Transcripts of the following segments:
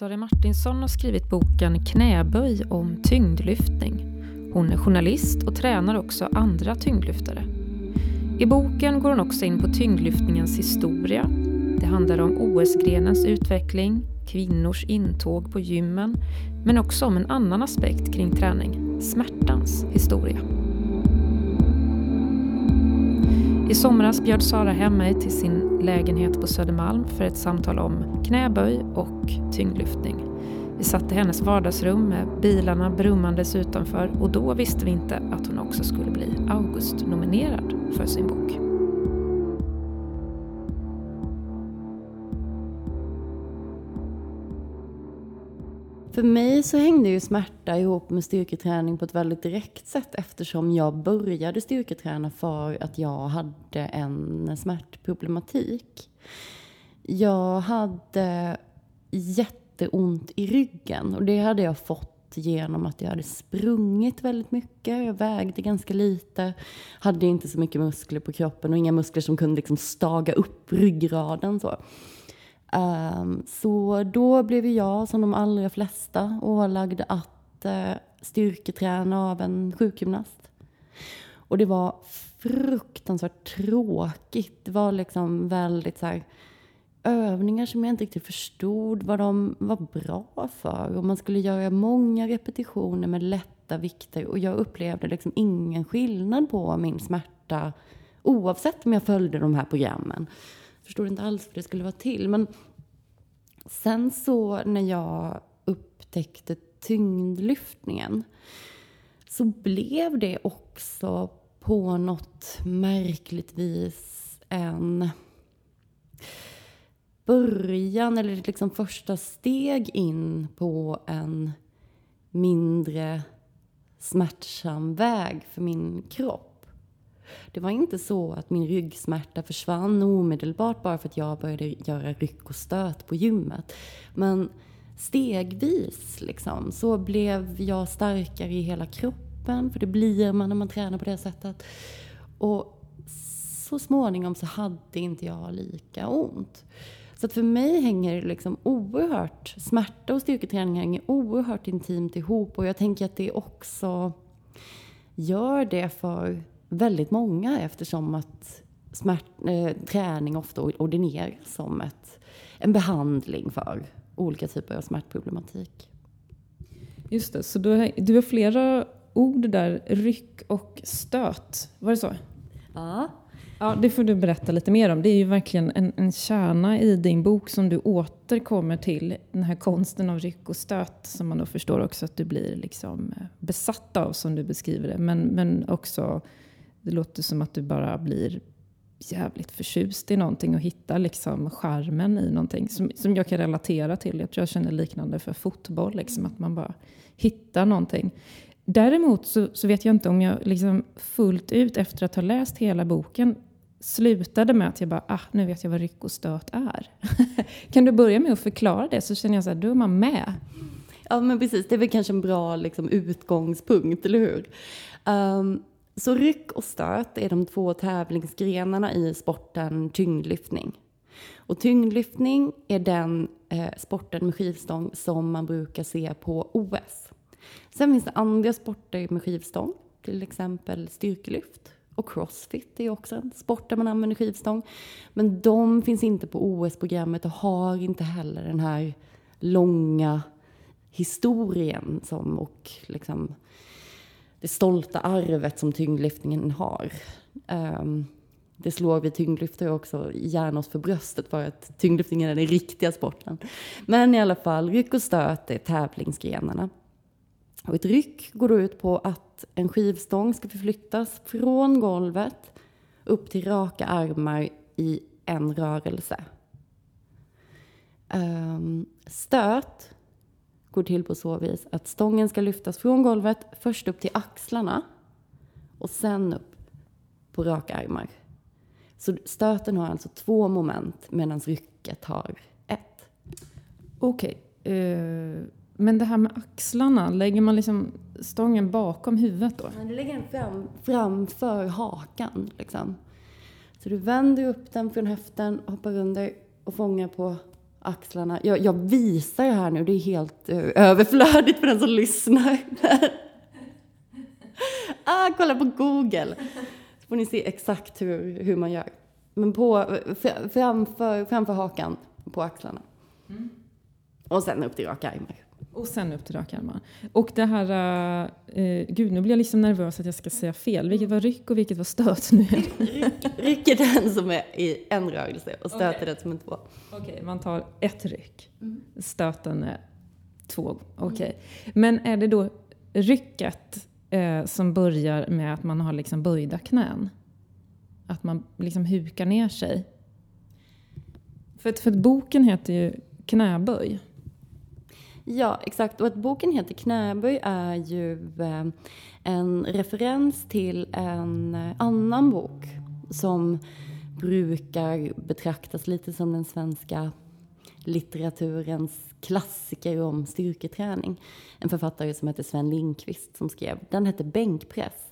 Sara e. Martinsson har skrivit boken Knäböj om tyngdlyftning. Hon är journalist och tränar också andra tyngdlyftare. I boken går hon också in på tyngdlyftningens historia. Det handlar om OS-grenens utveckling, kvinnors intåg på gymmen, men också om en annan aspekt kring träning, smärtans historia. I somras bjöd Sara hem mig till sin lägenhet på Södermalm för ett samtal om knäböj och tyngdlyftning. Vi satt i hennes vardagsrum med bilarna brummandes utanför och då visste vi inte att hon också skulle bli August-nominerad för sin bok. För mig så hängde ju smärta ihop med styrketräning på ett väldigt direkt sätt eftersom jag började styrketräna för att jag hade en smärtproblematik. Jag hade jätteont i ryggen och det hade jag fått genom att jag hade sprungit väldigt mycket. Jag vägde ganska lite, hade inte så mycket muskler på kroppen och inga muskler som kunde liksom staga upp ryggraden. Så. Um, så då blev jag, som de allra flesta, ålagd att uh, styrketräna av en sjukgymnast. Och det var fruktansvärt tråkigt. Det var liksom väldigt så här, övningar som jag inte riktigt förstod vad de var bra för. Och man skulle göra många repetitioner med lätta vikter och jag upplevde liksom ingen skillnad på min smärta oavsett om jag följde de här programmen förstod inte alls vad det skulle vara till. Men sen så när jag upptäckte tyngdlyftningen så blev det också på något märkligt vis en början eller liksom första steg in på en mindre smärtsam väg för min kropp. Det var inte så att min ryggsmärta försvann omedelbart bara för att jag började göra ryck och stöt på gymmet. Men stegvis liksom, så blev jag starkare i hela kroppen, för det blir man när man tränar på det sättet. Och så småningom så hade inte jag lika ont. Så att för mig hänger det liksom oerhört, smärta och styrketräning hänger oerhört intimt ihop och jag tänker att det också gör det för väldigt många eftersom att smärt, eh, träning ofta ordineras som ett, en behandling för olika typer av smärtproblematik. Just det, så du har, du har flera ord där, ryck och stöt. Var det så? Ja. Ja, det får du berätta lite mer om. Det är ju verkligen en, en kärna i din bok som du återkommer till. Den här konsten av ryck och stöt som man då förstår också att du blir liksom eh, besatt av som du beskriver det. Men, men också det låter som att du bara blir jävligt förtjust i någonting och hittar liksom charmen i någonting som, som jag kan relatera till. Jag tror jag känner liknande för fotboll, liksom, att man bara hittar någonting. Däremot så, så vet jag inte om jag liksom fullt ut efter att ha läst hela boken slutade med att jag bara, ah, nu vet jag vad ryck och stöt är. kan du börja med att förklara det så känner jag så här, då är man med. Ja men precis, det är väl kanske en bra liksom, utgångspunkt, eller hur? Um, så ryck och stöt är de två tävlingsgrenarna i sporten tyngdlyftning. Och tyngdlyftning är den eh, sporten med skivstång som man brukar se på OS. Sen finns det andra sporter med skivstång, till exempel styrkelyft. Och crossfit är också en sport där man använder skivstång. Men de finns inte på OS-programmet och har inte heller den här långa historien som och liksom det stolta arvet som tyngdlyftningen har. Um, det slår vi tyngdlyftare också gärna oss för bröstet för att tyngdlyftningen är den riktiga sporten. Men i alla fall, ryck och stöt är tävlingsgrenarna. Och ett ryck går då ut på att en skivstång ska förflyttas från golvet upp till raka armar i en rörelse. Um, stöt går till på så vis att stången ska lyftas från golvet, först upp till axlarna och sen upp på raka armar. Så stöten har alltså två moment medan rycket har ett. Okej. Okay. Uh, eh, men det här med axlarna, lägger man liksom stången bakom huvudet då? du lägger den fram, framför hakan. Liksom. Så du vänder upp den från höften, hoppar under och fångar på axlarna. Jag, jag visar ju här nu, det är helt uh, överflödigt för den som lyssnar. ah, kolla på Google! Så får ni se exakt hur, hur man gör. Men på, framför, framför hakan, på axlarna. Mm. Och sen upp till raka armar. Och sen upp till raka armar. Och det här, uh, gud nu blir jag liksom nervös att jag ska säga fel. Vilket var ryck och vilket var stöt nu? ryck, ryck är den som är i en rörelse och stöt okay. är den som är två. Okej, okay, man tar ett ryck. Mm. Stöten är två. Okej. Okay. Mm. Men är det då rycket uh, som börjar med att man har liksom böjda knän? Att man liksom hukar ner sig? För, för boken heter ju Knäböj. Ja, exakt. Och att boken heter Knäböj är ju eh, en referens till en eh, annan bok som brukar betraktas lite som den svenska litteraturens klassiker om styrketräning. En författare som heter Sven Lindqvist som skrev. Den hette Bänkpress.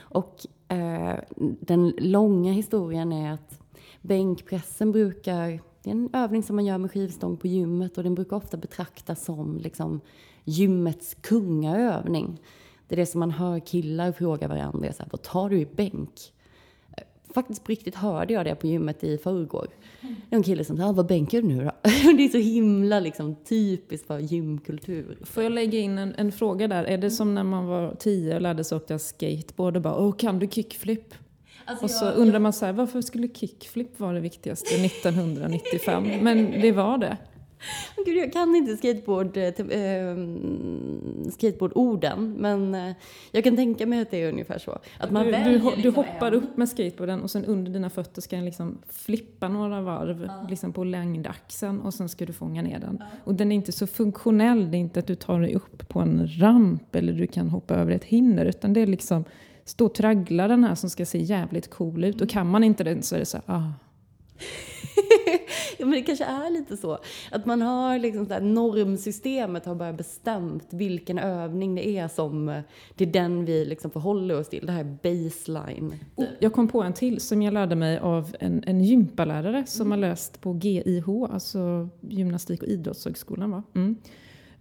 Och eh, den långa historien är att bänkpressen brukar det är en övning som man gör med skivstång på gymmet och den brukar ofta betraktas som liksom gymmets kungaövning. Det är det som man hör killar fråga varandra, så här, vad tar du i bänk? Eh, faktiskt på riktigt hörde jag det på gymmet i förrgår. Det är en kille som sa, ah, vad bänkar du nu då? Det är så himla liksom, typiskt för gymkultur. Får jag lägga in en, en, fråga där? Är det som när man var tio och lärde sig åka skateboard och bara, oh, kan du kickflip? Alltså och så jag, undrar man så här, varför skulle kickflip vara det viktigaste 1995? Men det var det. Gud, jag kan inte skateboard, äh, skateboardorden, men äh, jag kan tänka mig att det är ungefär så. Att man du, du, liksom du hoppar en. upp med skateboarden och sen under dina fötter ska den liksom flippa några varv ja. liksom på längdaxeln och sen ska du fånga ner den. Ja. Och den är inte så funktionell, det är inte att du tar dig upp på en ramp eller du kan hoppa över ett hinder, utan det är liksom stå och traggla den här som ska se jävligt cool ut. Och kan man inte den så är det så här, ah. ja, men det kanske är lite så. Att man har liksom så här, normsystemet har bara bestämt vilken övning det är som det är den vi liksom förhåller oss till. Det här baseline. Oh, jag kom på en till som jag lärde mig av en, en gympalärare som mm. har läst på GIH, alltså Gymnastik och idrottshögskolan. Va? Mm.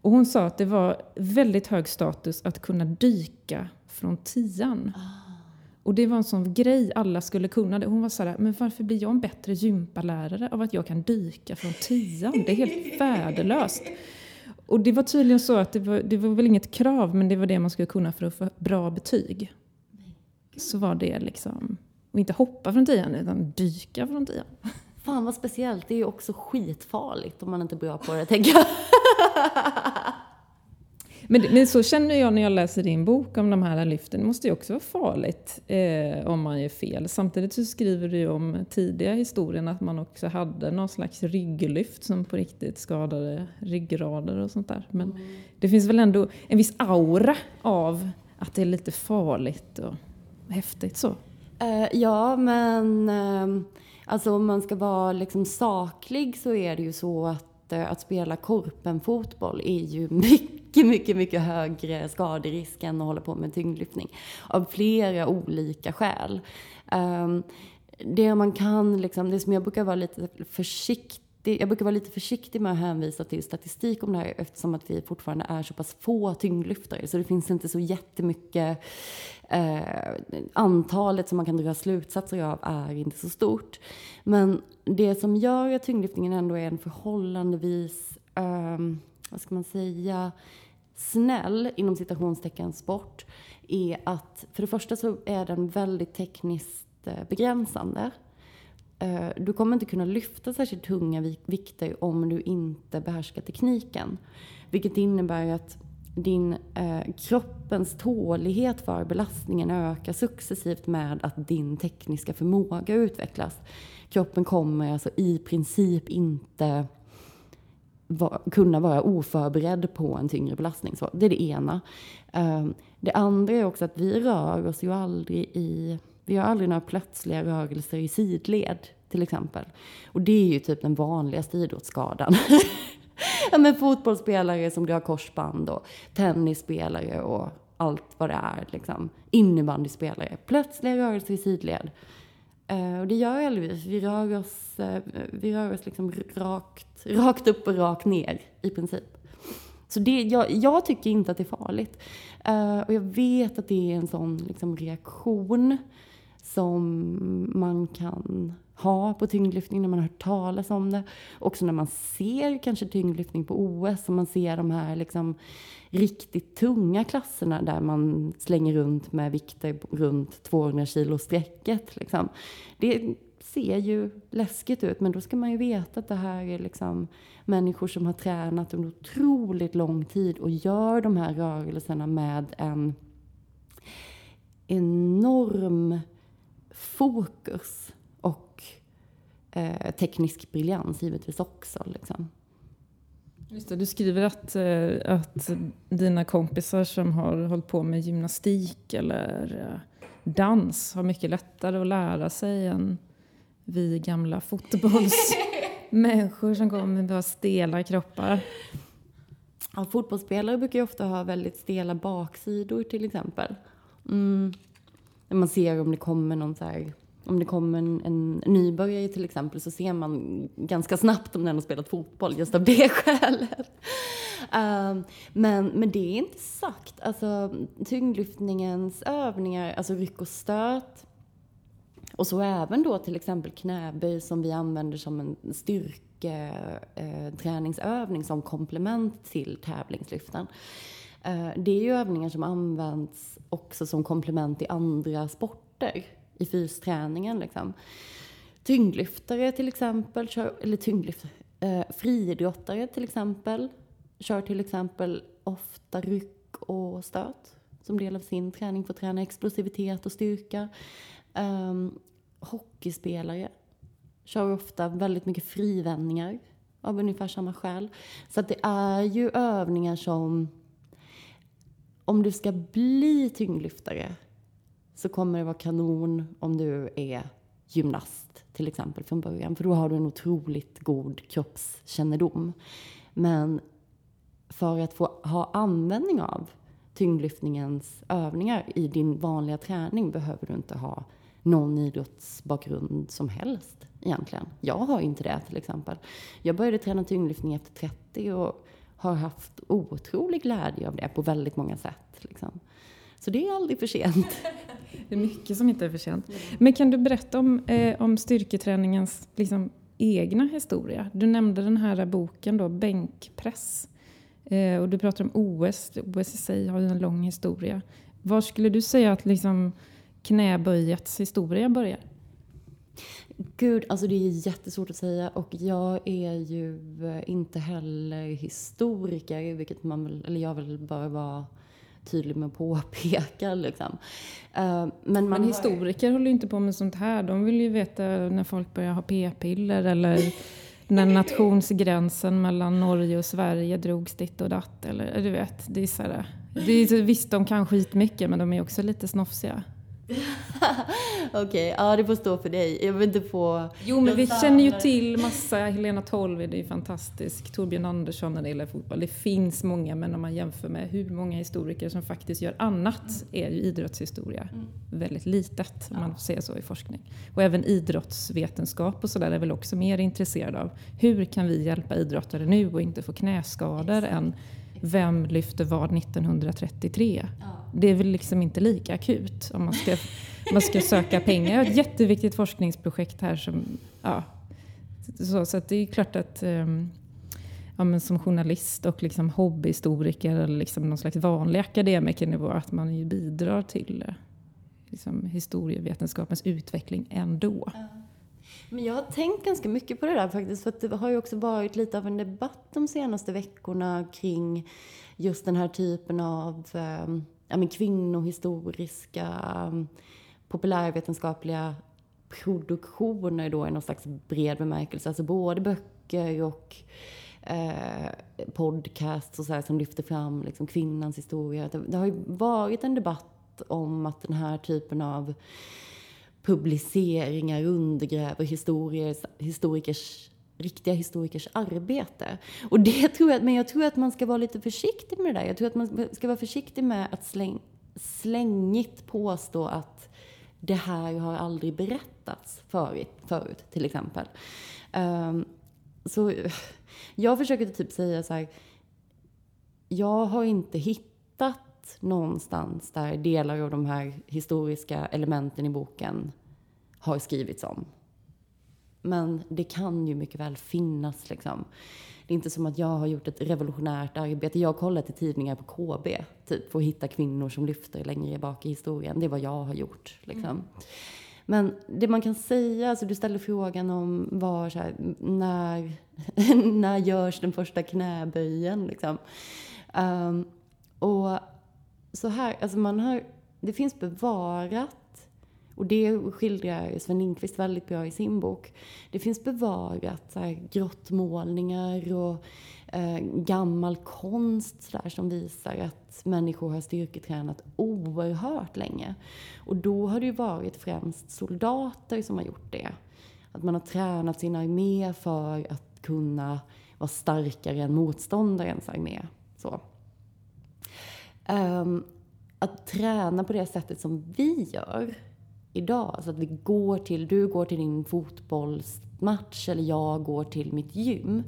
Och hon sa att det var väldigt hög status att kunna dyka från tian. Ah. Och det var en sån grej alla skulle kunna. Hon var såhär, men varför blir jag en bättre gympalärare av att jag kan dyka från tian? Det är helt värdelöst. Och det var tydligen så att det var, det var väl inget krav, men det var det man skulle kunna för att få bra betyg. Så var det liksom, och inte hoppa från tian, utan dyka från tian. Fan vad speciellt, det är ju också skitfarligt om man inte är bra på det, tänker jag. Men, men så känner jag när jag läser din bok om de här lyften. Det måste ju också vara farligt eh, om man gör fel. Samtidigt så skriver du ju om tidiga historien att man också hade någon slags rygglyft som på riktigt skadade ryggrader och sånt där. Men mm. det finns väl ändå en viss aura av att det är lite farligt och häftigt så. Uh, ja, men uh, alltså om man ska vara liksom saklig så är det ju så att eh, att spela korpenfotboll är ju mycket mycket, mycket, mycket högre skaderisk än att hålla på med tyngdlyftning. Av flera olika skäl. Um, det man kan, liksom, det som jag brukar vara lite försiktig jag brukar vara lite försiktig med att hänvisa till statistik om det här eftersom att vi fortfarande är så pass få tyngdlyftare. Så det finns inte så jättemycket... Eh, antalet som man kan dra slutsatser av är inte så stort. Men det som gör att tyngdlyftningen ändå är en förhållandevis... Eh, vad ska man säga, snäll inom citationstecken sport är att för det första så är den väldigt tekniskt eh, begränsande. Eh, du kommer inte kunna lyfta särskilt tunga vikter om du inte behärskar tekniken. Vilket innebär att din eh, kroppens tålighet för belastningen ökar successivt med att din tekniska förmåga utvecklas. Kroppen kommer alltså i princip inte va, kunna vara oförberedd på en tyngre belastning. Så det är det ena. Ehm, det andra är också att vi rör oss ju aldrig i... Vi har aldrig några plötsliga rörelser i sidled, till exempel. Och det är ju typ den vanligaste idrottsskadan. ja, men fotbollsspelare som drar korsband och tennisspelare och allt vad det är. Liksom. Innebandyspelare. Plötsliga rörelser i sidled. Eh, och det gör Elvis. Vi rör oss, eh, vi rör oss liksom rakt, rakt upp och rakt ner i princip. Så det, jag, jag tycker inte att det är farligt. Uh, och jag vet att det är en sån liksom, reaktion som man kan ha på tyngdlyftning när man har hört talas om det. Också när man ser kanske tyngdlyftning på OS och man ser de här liksom riktigt tunga klasserna där man slänger runt med vikter runt 200 kilo strecket. Liksom. Det ser ju läskigt ut men då ska man ju veta att det här är liksom människor som har tränat under otroligt lång tid och gör de här rörelserna med en enorm fokus eh, teknisk briljans givetvis också. Liksom. Just det, du skriver att, eh, att dina kompisar som har hållit på med gymnastik eller eh, dans har mycket lättare att lära sig än vi gamla fotbollsmänniskor som kommer med stela kroppar. Ja, fotbollsspelare brukar ju ofta ha väldigt stela baksidor till exempel. Mm. När man ser om det kommer någon så här, om det kommer en, en nybörjare till exempel så ser man ganska snabbt om den har spelat fotboll just av det skälet. Uh, men, men det är inte sagt. Alltså, tyngdlyftningens övningar, alltså ryck och stöt, och så även då till exempel knäböj som vi använder som en styrketräningsövning eh, som komplement till tävlingslyften. Eh, det är ju övningar som används också som komplement i andra sporter, i fysträningen. Liksom. Tyngdlyftare till exempel, eller tyngdlyftare, eh, friidrottare till exempel, kör till exempel ofta ryck och stöt som del av sin träning för att träna explosivitet och styrka. Eh, hockeyspelare kör ofta väldigt mycket frivändningar av ungefär samma skäl. Så att det är ju övningar som, om du ska bli tyngdlyftare så kommer det vara kanon om du är gymnast till exempel från början. För då har du en otroligt god kroppskännedom. Men för att få ha användning av tyngdlyftningens övningar i din vanliga träning behöver du inte ha någon idrottsbakgrund som helst egentligen. Jag har inte det till exempel. Jag började träna tyngdlyftning efter 30 och har haft otrolig glädje av det på väldigt många sätt. Liksom. Så det är aldrig för sent. Det är mycket som inte är för sent. Men kan du berätta om, eh, om styrketräningens liksom, egna historia? Du nämnde den här boken då, Bänkpress. Eh, och du pratar om OS. OS i sig har ju en lång historia. Var skulle du säga att liksom, knäböjets historia börjar? Gud, alltså det är jättesvårt att säga och jag är ju eh, inte heller historiker, vilket man väl, eller jag vill bara vara tydlig med att påpeka. Liksom. Uh, men, men historiker har... håller ju inte på med sånt här. De vill ju veta när folk börjar ha p-piller eller när nationsgränsen mellan Norge och Sverige drogs ditt och datt. Eller, du vet, det är så här, det är, visst, de kan skitmycket men de är också lite snofsiga. Okej, okay, ja det får stå för dig. Jag vill inte få... Jo, men vi känner ju till massa. Helena Tolvid är ju fantastisk. Torbjörn Andersson när det gäller fotboll. Det finns många, men om man jämför med hur många historiker som faktiskt gör annat mm. är ju idrottshistoria mm. väldigt litet, om man ser så i forskning. Och även idrottsvetenskap och sådär är väl också mer intresserad av hur kan vi hjälpa idrottare nu och inte få knäskador Exakt. än vem lyfter vad 1933? Ja. Det är väl liksom inte lika akut om man ska, man ska söka pengar. Jag har ett jätteviktigt forskningsprojekt här som, ja, så, så det är klart att um, ja, men som journalist och liksom hobbyhistoriker eller liksom någon slags vanlig akademikernivå att man ju bidrar till liksom, historievetenskapens utveckling ändå. Ja. Men jag har tänkt ganska mycket på det där faktiskt. För att det har ju också varit lite av en debatt de senaste veckorna kring just den här typen av ehm, ja, men kvinnohistoriska ehm, populärvetenskapliga produktioner då i någon slags bred bemärkelse. Alltså både böcker och eh, podcasts och så här, som lyfter fram liksom, kvinnans historia. Det, det har ju varit en debatt om att den här typen av publiceringar undergräver historiers, historikers riktiga historikers arbete. Och det tror jag, men jag tror att man ska vara lite försiktig med det där. Jag tror att man ska vara försiktig med att släng, slängigt påstå att det här har aldrig berättats förut, förut till exempel. Um, så jag försöker typ säga så här, jag har inte hittat någonstans där delar av de här historiska elementen i boken har skrivits om. Men det kan ju mycket väl finnas liksom. Det är inte som att jag har gjort ett revolutionärt arbete. Jag har kollat i tidningar på KB, typ, för att hitta kvinnor som lyfter längre bak i historien. Det är vad jag har gjort. Liksom. Mm. Men det man kan säga, alltså du ställer frågan om var, så här, när, när görs den första knäböjen? Liksom. Um, och så här, alltså man har, det finns bevarat och det skildrar Sven Lindqvist väldigt bra i sin bok. Det finns bevarat så här, grottmålningar och eh, gammal konst så där, som visar att människor har styrketränat oerhört länge. Och då har det ju varit främst soldater som har gjort det. Att man har tränat sin armé för att kunna vara starkare än motståndarens armé. Så. Um, att träna på det sättet som vi gör idag. Så att vi går till, du går till din fotbollsmatch eller jag går till mitt gym.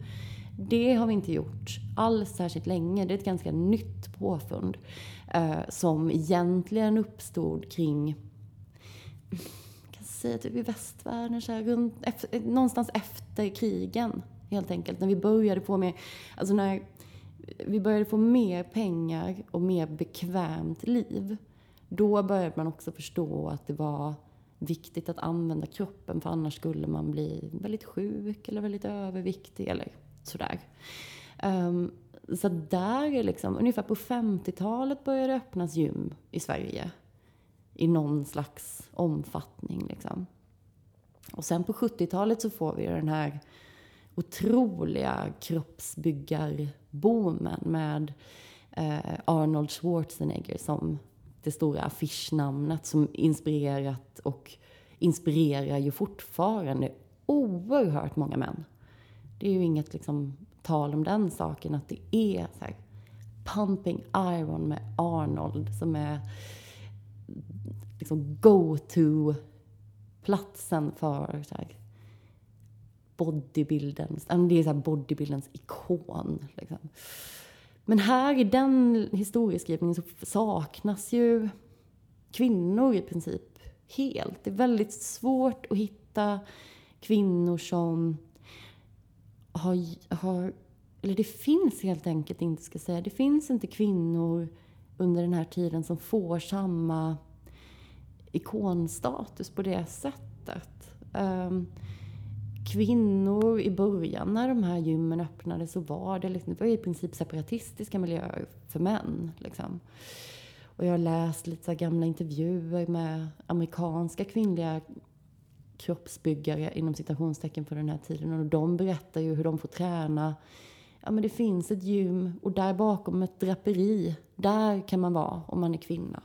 Det har vi inte gjort alls särskilt länge. Det är ett ganska nytt påfund eh, som egentligen uppstod kring kan säga typ i västvärlden, så här, runt, efter, någonstans efter krigen helt enkelt. När vi började få mer, alltså när vi började få mer pengar och mer bekvämt liv då började man också förstå att det var viktigt att använda kroppen för annars skulle man bli väldigt sjuk eller väldigt överviktig eller sådär. Um, så där är liksom, ungefär på 50-talet började det öppnas gym i Sverige. I någon slags omfattning liksom. Och sen på 70-talet så får vi den här otroliga kroppsbyggarboomen med eh, Arnold Schwarzenegger som det stora affischnamnet som inspirerat och inspirerar ju fortfarande oerhört många män. Det är ju inget liksom, tal om den saken, att det är så här, Pumping Iron med Arnold som är liksom go-to-platsen för så här, bodybuildens, det är så här bodybuildens ikon. Liksom. Men här i den historieskrivningen så saknas ju kvinnor i princip helt. Det är väldigt svårt att hitta kvinnor som har, har eller det finns helt enkelt inte, ska säga, det finns inte kvinnor under den här tiden som får samma ikonstatus på det sättet. Um, kvinnor i början när de här gymmen öppnade så var det, liksom, det var i princip separatistiska miljöer för män. Liksom. Och jag har läst lite så gamla intervjuer med amerikanska kvinnliga kroppsbyggare inom citationstecken för den här tiden. Och de berättar ju hur de får träna. Ja, men det finns ett gym och där bakom ett draperi, där kan man vara om man är kvinna.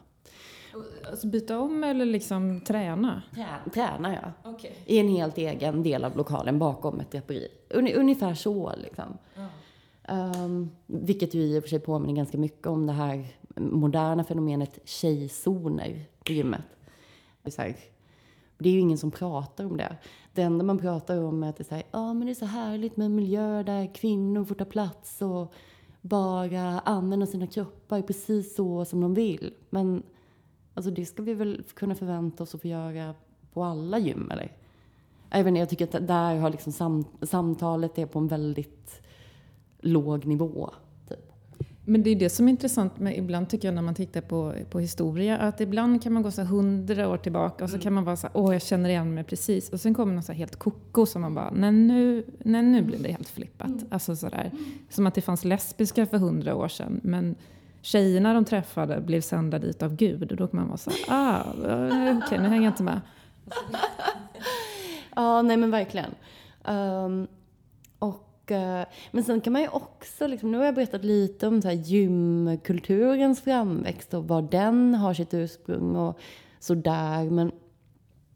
Alltså byta om eller liksom träna? Trä, träna, ja. Okay. I en helt egen del av lokalen bakom ett draperi. Ungefär så liksom. Mm. Um, vilket ju i och för sig påminner ganska mycket om det här moderna fenomenet tjejzoner på gymmet. Det är, det är ju ingen som pratar om det. Det enda man pratar om är att det är så, här, ah, men det är så härligt med en miljö där kvinnor får ta plats och bara använda sina kroppar precis så som de vill. Men Alltså det ska vi väl kunna förvänta oss att få göra på alla gym, eller? Inte, jag tycker att där har liksom sam samtalet är på en väldigt låg nivå. Typ. Men det är det som är intressant med ibland tycker jag när man tittar på, på historia, att ibland kan man gå så hundra år tillbaka och så mm. kan man vara så här, åh jag känner igen mig precis. Och sen kommer något så helt koko som man bara, nej nu, nej, nu blir det helt flippat. Mm. Alltså sådär. Som att det fanns lesbiska för hundra år sedan. Men tjejerna de träffade blev sända dit av Gud. Och då kan man vara så här, ah, eh, okej, okay, nu hänger jag inte med. ja, nej men verkligen. Um, och, uh, men sen kan man ju också, liksom, nu har jag berättat lite om så här gymkulturens framväxt och var den har sitt ursprung och sådär. Men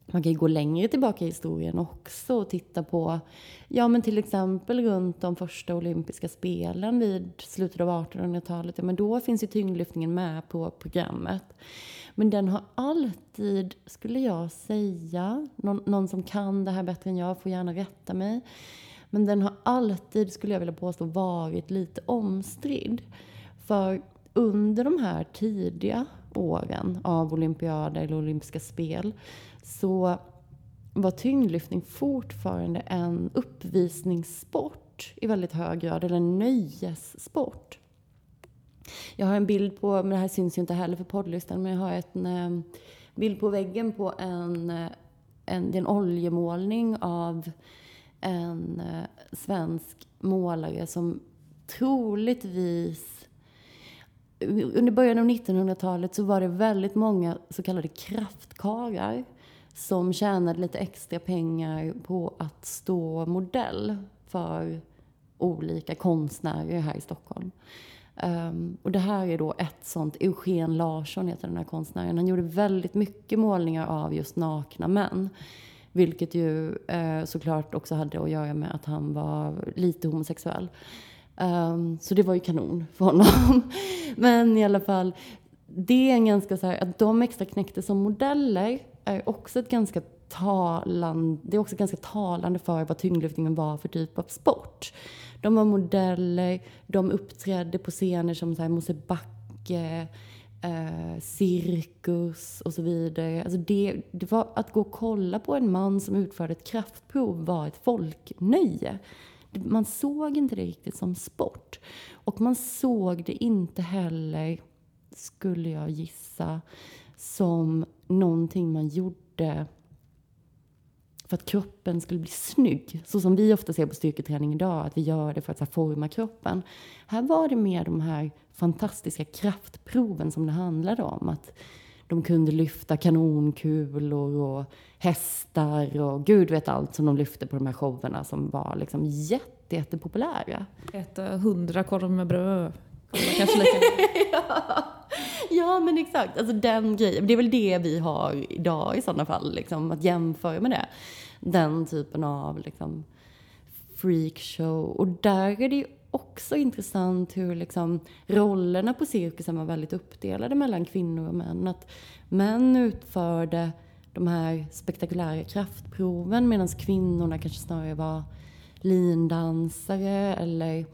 man kan ju gå längre tillbaka i historien också och titta på, ja men till exempel runt de första olympiska spelen vid slutet av 1800-talet, ja men då finns ju tyngdlyftningen med på programmet. Men den har alltid, skulle jag säga, någon, någon som kan det här bättre än jag får gärna rätta mig. Men den har alltid, skulle jag vilja påstå, varit lite omstridd. För under de här tidiga åren av olympiader eller olympiska spel så var tyngdlyftning fortfarande en uppvisningssport i väldigt hög grad, eller en nöjessport. Jag har en bild på, men det här syns ju inte heller för poddlyssnaren, men jag har en eh, bild på väggen på en, eh, en, en oljemålning av en eh, svensk målare som troligtvis under början av 1900-talet så var det väldigt många så kallade kraftkarlar som tjänade lite extra pengar på att stå modell för olika konstnärer här i Stockholm. Um, och det här är då ett sånt, Eugen Larsson heter den här konstnären. Han gjorde väldigt mycket målningar av just nakna män. Vilket ju eh, såklart också hade att göra med att han var lite homosexuell. Um, så det var ju kanon för honom. Men i alla fall, det är en ganska så här, att de extra knäckte som modeller är också ett ganska talande, det är också ganska talande för vad tyngdlyftningen var för typ av sport. De var modeller, de uppträdde på scener som så här Mosebacke, eh, cirkus och så vidare. Alltså det, det var att gå och kolla på en man som utförde ett kraftprov var ett folknöje. Man såg inte det riktigt som sport. Och man såg det inte heller, skulle jag gissa, som någonting man gjorde för att kroppen skulle bli snygg. Så som vi ofta ser på styrketräning idag, att vi gör det för att här, forma kroppen. Här var det mer de här fantastiska kraftproven som det handlade om. Att de kunde lyfta kanonkulor och hästar och gud vet allt som de lyfte på de här showerna som var liksom jätte, jättepopulära. Äta hundra korv med bröd. Kanske lika ja. ja, men exakt. Alltså den grejen. Det är väl det vi har idag i sådana fall, liksom, att jämföra med det. Den typen av liksom, freakshow. Och där är det ju också intressant hur liksom, rollerna på cirkusen var väldigt uppdelade mellan kvinnor och män. Att män utförde de här spektakulära kraftproven medan kvinnorna kanske snarare var lindansare eller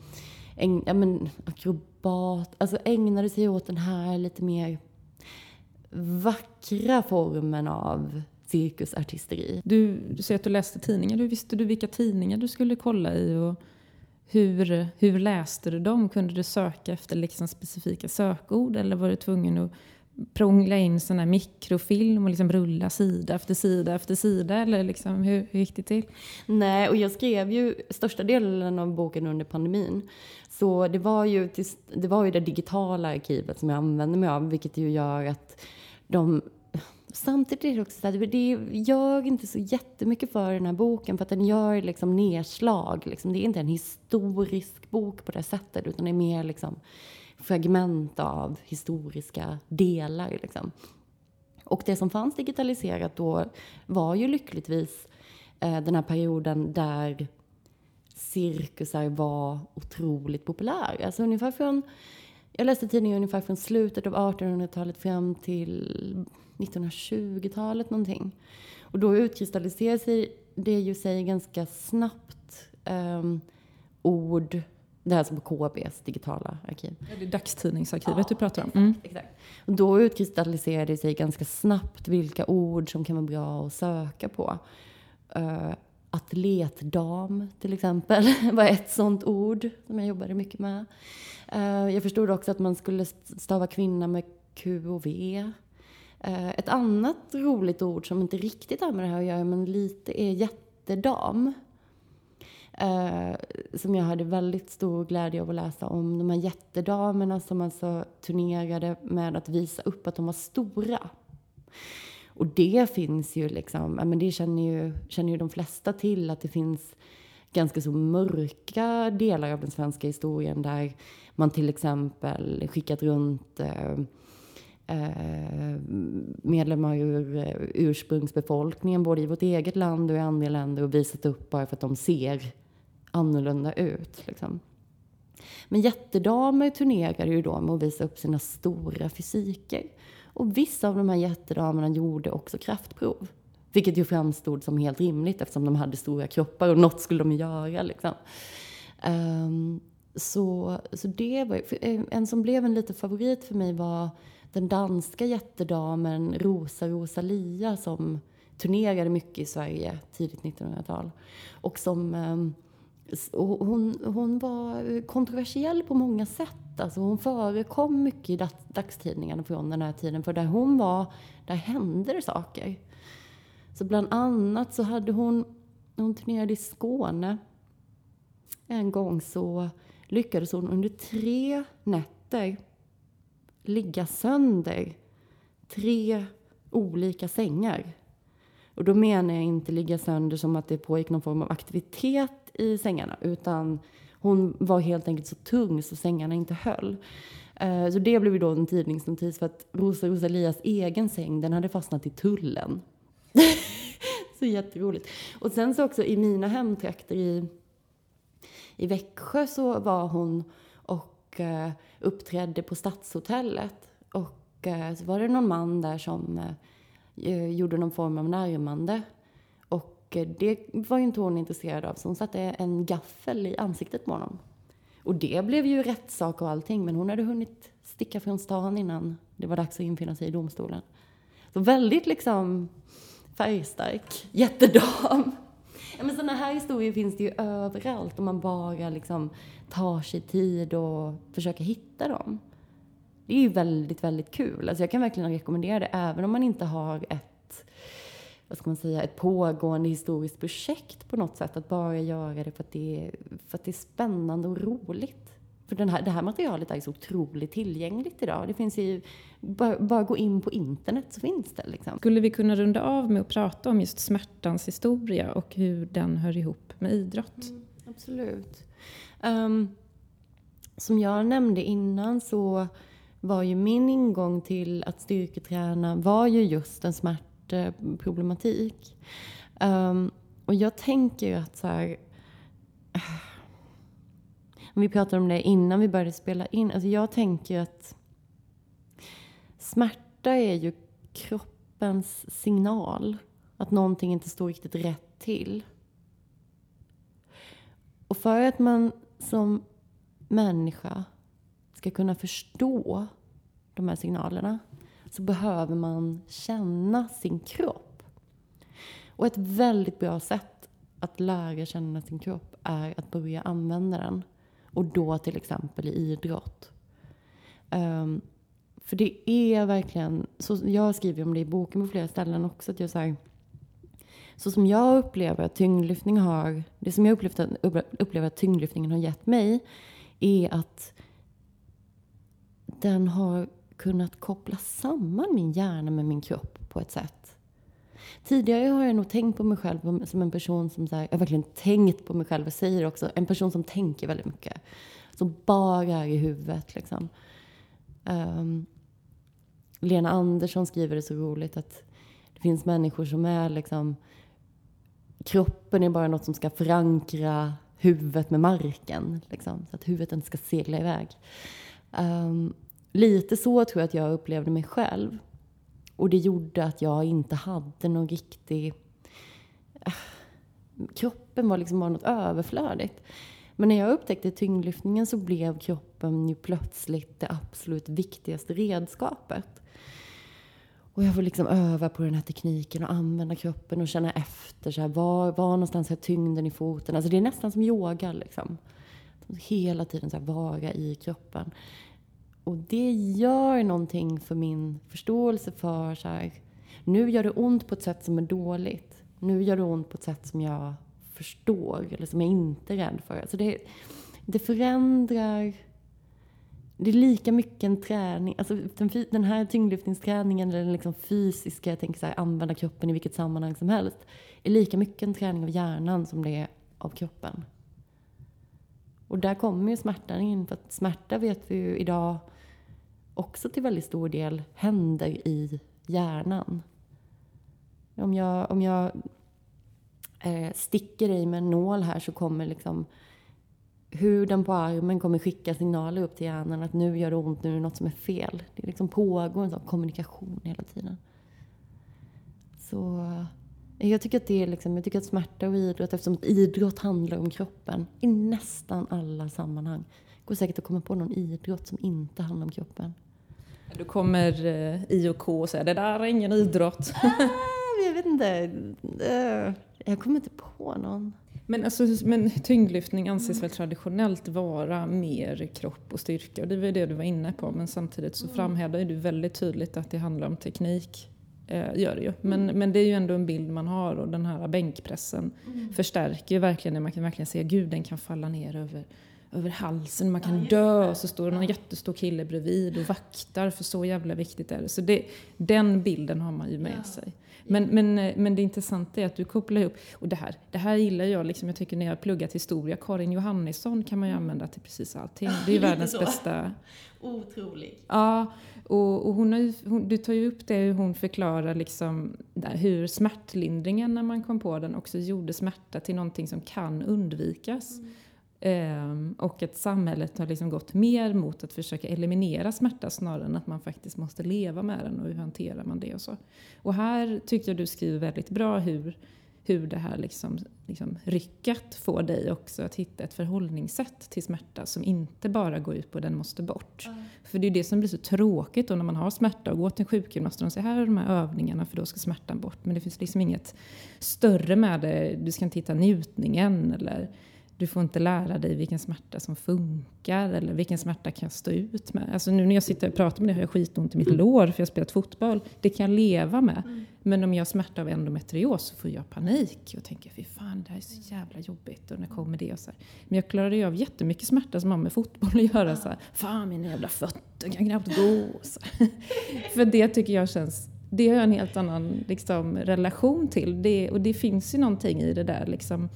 ja, men, akrobat. Alltså ägnade sig åt den här lite mer vackra formen av cirkusartisteri. Du, du säger att du läste tidningar. Hur visste du vilka tidningar du skulle kolla i? Och hur, hur läste du dem? Kunde du söka efter liksom specifika sökord eller var du tvungen att prångla in sån här mikrofilm och liksom rulla sida efter sida efter sida? Eller liksom, hur, hur gick det till? Nej, och jag skrev ju största delen av boken under pandemin. Så det var ju, det, var ju det digitala arkivet som jag använde mig av, vilket ju gör att de Samtidigt är det också så att det gör inte så jättemycket för den här boken för att den gör liksom nedslag. Liksom. Det är inte en historisk bok på det sättet utan det är mer liksom fragment av historiska delar. Liksom. Och det som fanns digitaliserat då var ju lyckligtvis eh, den här perioden där cirkusar var otroligt populära. Alltså ungefär från, jag läste tidningen ungefär från slutet av 1800-talet fram till 1920-talet någonting. Och då utkristalliserade sig det ju sig ganska snabbt um, ord det här som på KBs digitala arkiv. Det är dagstidningsarkivet ja, du pratar om. Mm. Exakt, Och då utkristalliserade det sig ganska snabbt vilka ord som kan vara bra att söka på. Uh, atletdam till exempel var ett sånt ord som jag jobbade mycket med. Eh, jag förstod också att man skulle stava kvinna med Q och V. Eh, ett annat roligt ord som inte riktigt har med det här att göra men lite är jättedam. Eh, som jag hade väldigt stor glädje av att läsa om. De här jättedamerna som alltså turnerade med att visa upp att de var stora. Och det finns ju liksom, men det känner ju, känner ju de flesta till att det finns ganska så mörka delar av den svenska historien där man till exempel skickat runt eh, eh medlemmar ur eh, ursprungsbefolkningen både i vårt eget land och i andra länder och visat upp bara för att de ser annorlunda ut. Liksom. Men jättedamer turnerar ju då med att visa upp sina stora fysiker. Och vissa av de här jättedamerna gjorde också kraftprov. Vilket ju framstod som helt rimligt eftersom de hade stora kroppar och något skulle de göra. Liksom. Um, så, så det var eh, En som blev en liten favorit för mig var den danska jättedamen Rosa Rosalia som turnerade mycket i Sverige tidigt 1900-tal. Och som um, hon, hon var kontroversiell på många sätt. Alltså hon förekom mycket i dagstidningarna från den här tiden. För där hon var, där hände det saker. Så bland annat så hade hon, när hon turnerade i Skåne en gång så lyckades hon under tre nätter ligga sönder tre olika sängar. Och då menar jag inte ligga sönder som att det pågick någon form av aktivitet i sängarna, utan hon var helt enkelt så tung så sängarna inte höll. Eh, så det blev ju då en tidningsnotis för att Rosa Rosalias egen säng, den hade fastnat i tullen. så jätteroligt. Och sen så också i mina hemtrakter i, i Växjö så var hon och eh, uppträdde på Stadshotellet. Och eh, så var det någon man där som eh, gjorde någon form av närmande. Och eh, det var ju inte hon intresserad av, så hon satte en gaffel i ansiktet på honom. Och det blev ju rättssak och allting, men hon hade hunnit sticka från stan innan det var dags att infinna sig i domstolen. Så väldigt liksom färgstark jättedam. Ja, men sådana här historier finns det ju överallt om man bara liksom tar sig tid och försöker hitta dem. Det är ju väldigt, väldigt kul. Alltså jag kan verkligen rekommendera det även om man inte har ett, vad ska man säga, ett pågående historiskt projekt på något sätt. Att bara göra det för att det är, för att det är spännande och roligt. För den här, det här materialet är så otroligt tillgängligt idag. Det finns ju, bara, bara gå in på internet så finns det. Liksom. Skulle vi kunna runda av med att prata om just smärtans historia och hur den hör ihop med idrott? Mm, absolut. Um, som jag nämnde innan så var ju min ingång till att styrketräna var ju just en smärtproblematik. Um, och jag tänker att så här, vi pratade om det innan vi började spela in. Alltså jag tänker att smärta är ju kroppens signal. Att någonting inte står riktigt rätt till. Och för att man som människa ska kunna förstå de här signalerna så behöver man känna sin kropp. Och ett väldigt bra sätt att lära känna sin kropp är att börja använda den. Och då till exempel i idrott. Um, för det är verkligen, så jag skriver om det i boken på flera ställen också, att jag så, här, så som jag upplever att tyngdlyftning har, det som jag upplever, upplever att tyngdlyftningen har gett mig är att den har kunnat koppla samman min hjärna med min kropp på ett sätt. Tidigare har jag nog tänkt på mig själv som en person som, så här, jag har verkligen tänkt på mig själv och säger också, en person som tänker väldigt mycket. Som bara är i huvudet liksom. Um, Lena Andersson skriver det så roligt att det finns människor som är liksom, kroppen är bara något som ska förankra huvudet med marken. Liksom, så att huvudet inte ska segla iväg. Um, lite så tror jag att jag upplevde mig själv. Och det gjorde att jag inte hade någon riktig... Äh, kroppen var liksom bara något överflödigt. Men när jag upptäckte tyngdlyftningen så blev kroppen ju plötsligt det absolut viktigaste redskapet. Och jag får liksom öva på den här tekniken och använda kroppen och känna efter. Så här, var, var någonstans har tyngden i foten? Alltså det är nästan som yoga. Liksom. Hela tiden så här, vara i kroppen. Och det gör någonting för min förståelse för så här, nu gör det ont på ett sätt som är dåligt. Nu gör det ont på ett sätt som jag förstår eller som jag inte är rädd för. Alltså det, det förändrar det är lika mycket en träning, alltså den, den här tyngdlyftningsträningen, eller den liksom fysiska, jag tänker så här, använda kroppen i vilket sammanhang som helst, är lika mycket en träning av hjärnan som det är av kroppen. Och där kommer ju smärtan in, för att smärta vet vi ju idag också till väldigt stor del händer i hjärnan. Om jag, om jag eh, sticker i med en nål här så kommer liksom huden på armen kommer skicka signaler upp till hjärnan att nu gör det ont, nu är det något som är fel. Det liksom pågår en sån kommunikation hela tiden. Så jag tycker att det är liksom, jag tycker att smärta och idrott, eftersom idrott handlar om kroppen i nästan alla sammanhang. Det går säkert att komma på någon idrott som inte handlar om kroppen. Du kommer eh, I och säger det där är ingen idrott. ah, jag vet inte. Uh, jag kommer inte på någon. Men, alltså, men tyngdlyftning anses väl traditionellt vara mer kropp och styrka och det var det du var inne på men samtidigt så mm. framhäver du väldigt tydligt att det handlar om teknik. Eh, gör det ju. Men, mm. men det är ju ändå en bild man har och den här bänkpressen mm. förstärker ju verkligen det. Man kan verkligen se att Gud den kan falla ner över, över halsen, man kan dö och så står det någon jättestor kille bredvid och vaktar för så jävla viktigt är det. Så det, den bilden har man ju med sig. Men, men, men det intressanta är att du kopplar ihop, och det här, det här gillar jag, liksom, jag tycker när jag har pluggat historia, Karin Johannisson kan man ju mm. använda till precis allting. Det är ju världens bästa. Otrolig. Ja, och, och hon har, hon, du tar ju upp det hur hon förklarar liksom, där, hur smärtlindringen när man kom på den också gjorde smärta till någonting som kan undvikas. Mm. Um, och att samhället har liksom gått mer mot att försöka eliminera smärta snarare än att man faktiskt måste leva med den och hur hanterar man det och så. Och här tycker jag du skriver väldigt bra hur, hur det här liksom, liksom rycket får dig också att hitta ett förhållningssätt till smärta som inte bara går ut på den måste bort. Mm. För det är det som blir så tråkigt då när man har smärta och går till en sjukgymnast och de säger här är de här övningarna för då ska smärtan bort. Men det finns liksom inget större med det. Du ska inte hitta njutningen eller du får inte lära dig vilken smärta som funkar eller vilken smärta kan jag stå ut med. Alltså nu när jag sitter och pratar med dig har jag skitont i mitt lår för jag har spelat fotboll. Det kan jag leva med. Mm. Men om jag har smärta av endometrios så får jag panik och tänker fy fan det här är så jävla jobbigt och när kommer det? Och så här. Men jag klarar ju av jättemycket smärta som har med fotboll att göra. Så här, fan mina jävla fötter kan knappt gå. Så för det tycker jag känns det har jag en helt annan liksom, relation till. Det, och det finns ju någonting i det där liksom,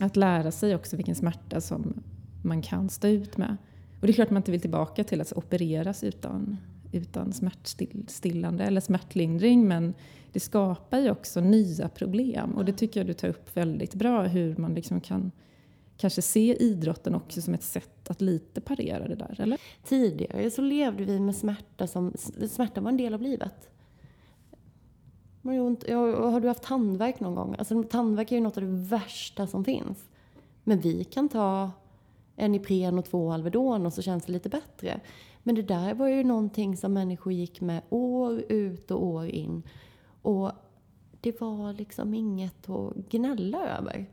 att lära sig också vilken smärta som man kan stå ut med. Och det är klart man inte vill tillbaka till att opereras utan, utan smärtstillande eller smärtlindring men det skapar ju också nya problem och det tycker jag du tar upp väldigt bra hur man liksom kan kanske se idrotten också som ett sätt att lite parera det där, eller? Tidigare så levde vi med smärta som, smärta var en del av livet. Har du haft tandvärk någon gång? Alltså, tandvärk är ju något av det värsta som finns. Men vi kan ta en Ipren och två Alvedon och så känns det lite bättre. Men det där var ju någonting som människor gick med år ut och år in. Och det var liksom inget att gnälla över.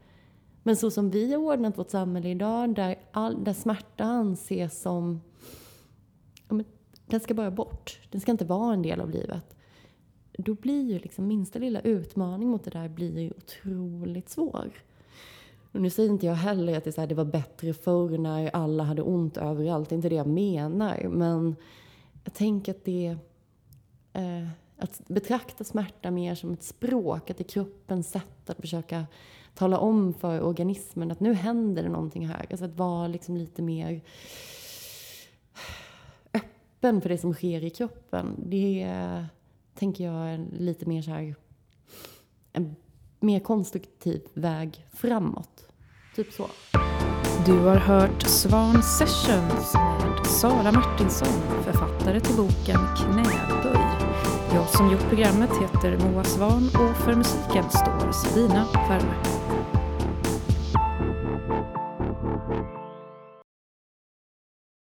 Men så som vi har ordnat vårt samhälle idag, där, all, där smärta anses som... Ja, men, den ska bara bort. Den ska inte vara en del av livet då blir ju liksom minsta lilla utmaning mot det där blir ju otroligt svår. Och nu säger inte jag heller att det, så här, det var bättre förr när alla hade ont överallt. Det är inte det jag menar. Men jag tänker att det... Eh, att betrakta smärta mer som ett språk, att det är kroppens sätt att försöka tala om för organismen att nu händer det någonting här. Alltså att vara liksom lite mer öppen för det som sker i kroppen. Det tänker jag, lite mer så här, en mer konstruktiv väg framåt. Typ så. Du har hört Svan Sessions med Sara Martinsson, författare till boken Knäböj. Jag som gjort programmet heter Moa Svan och för musiken står Sabina Fermer.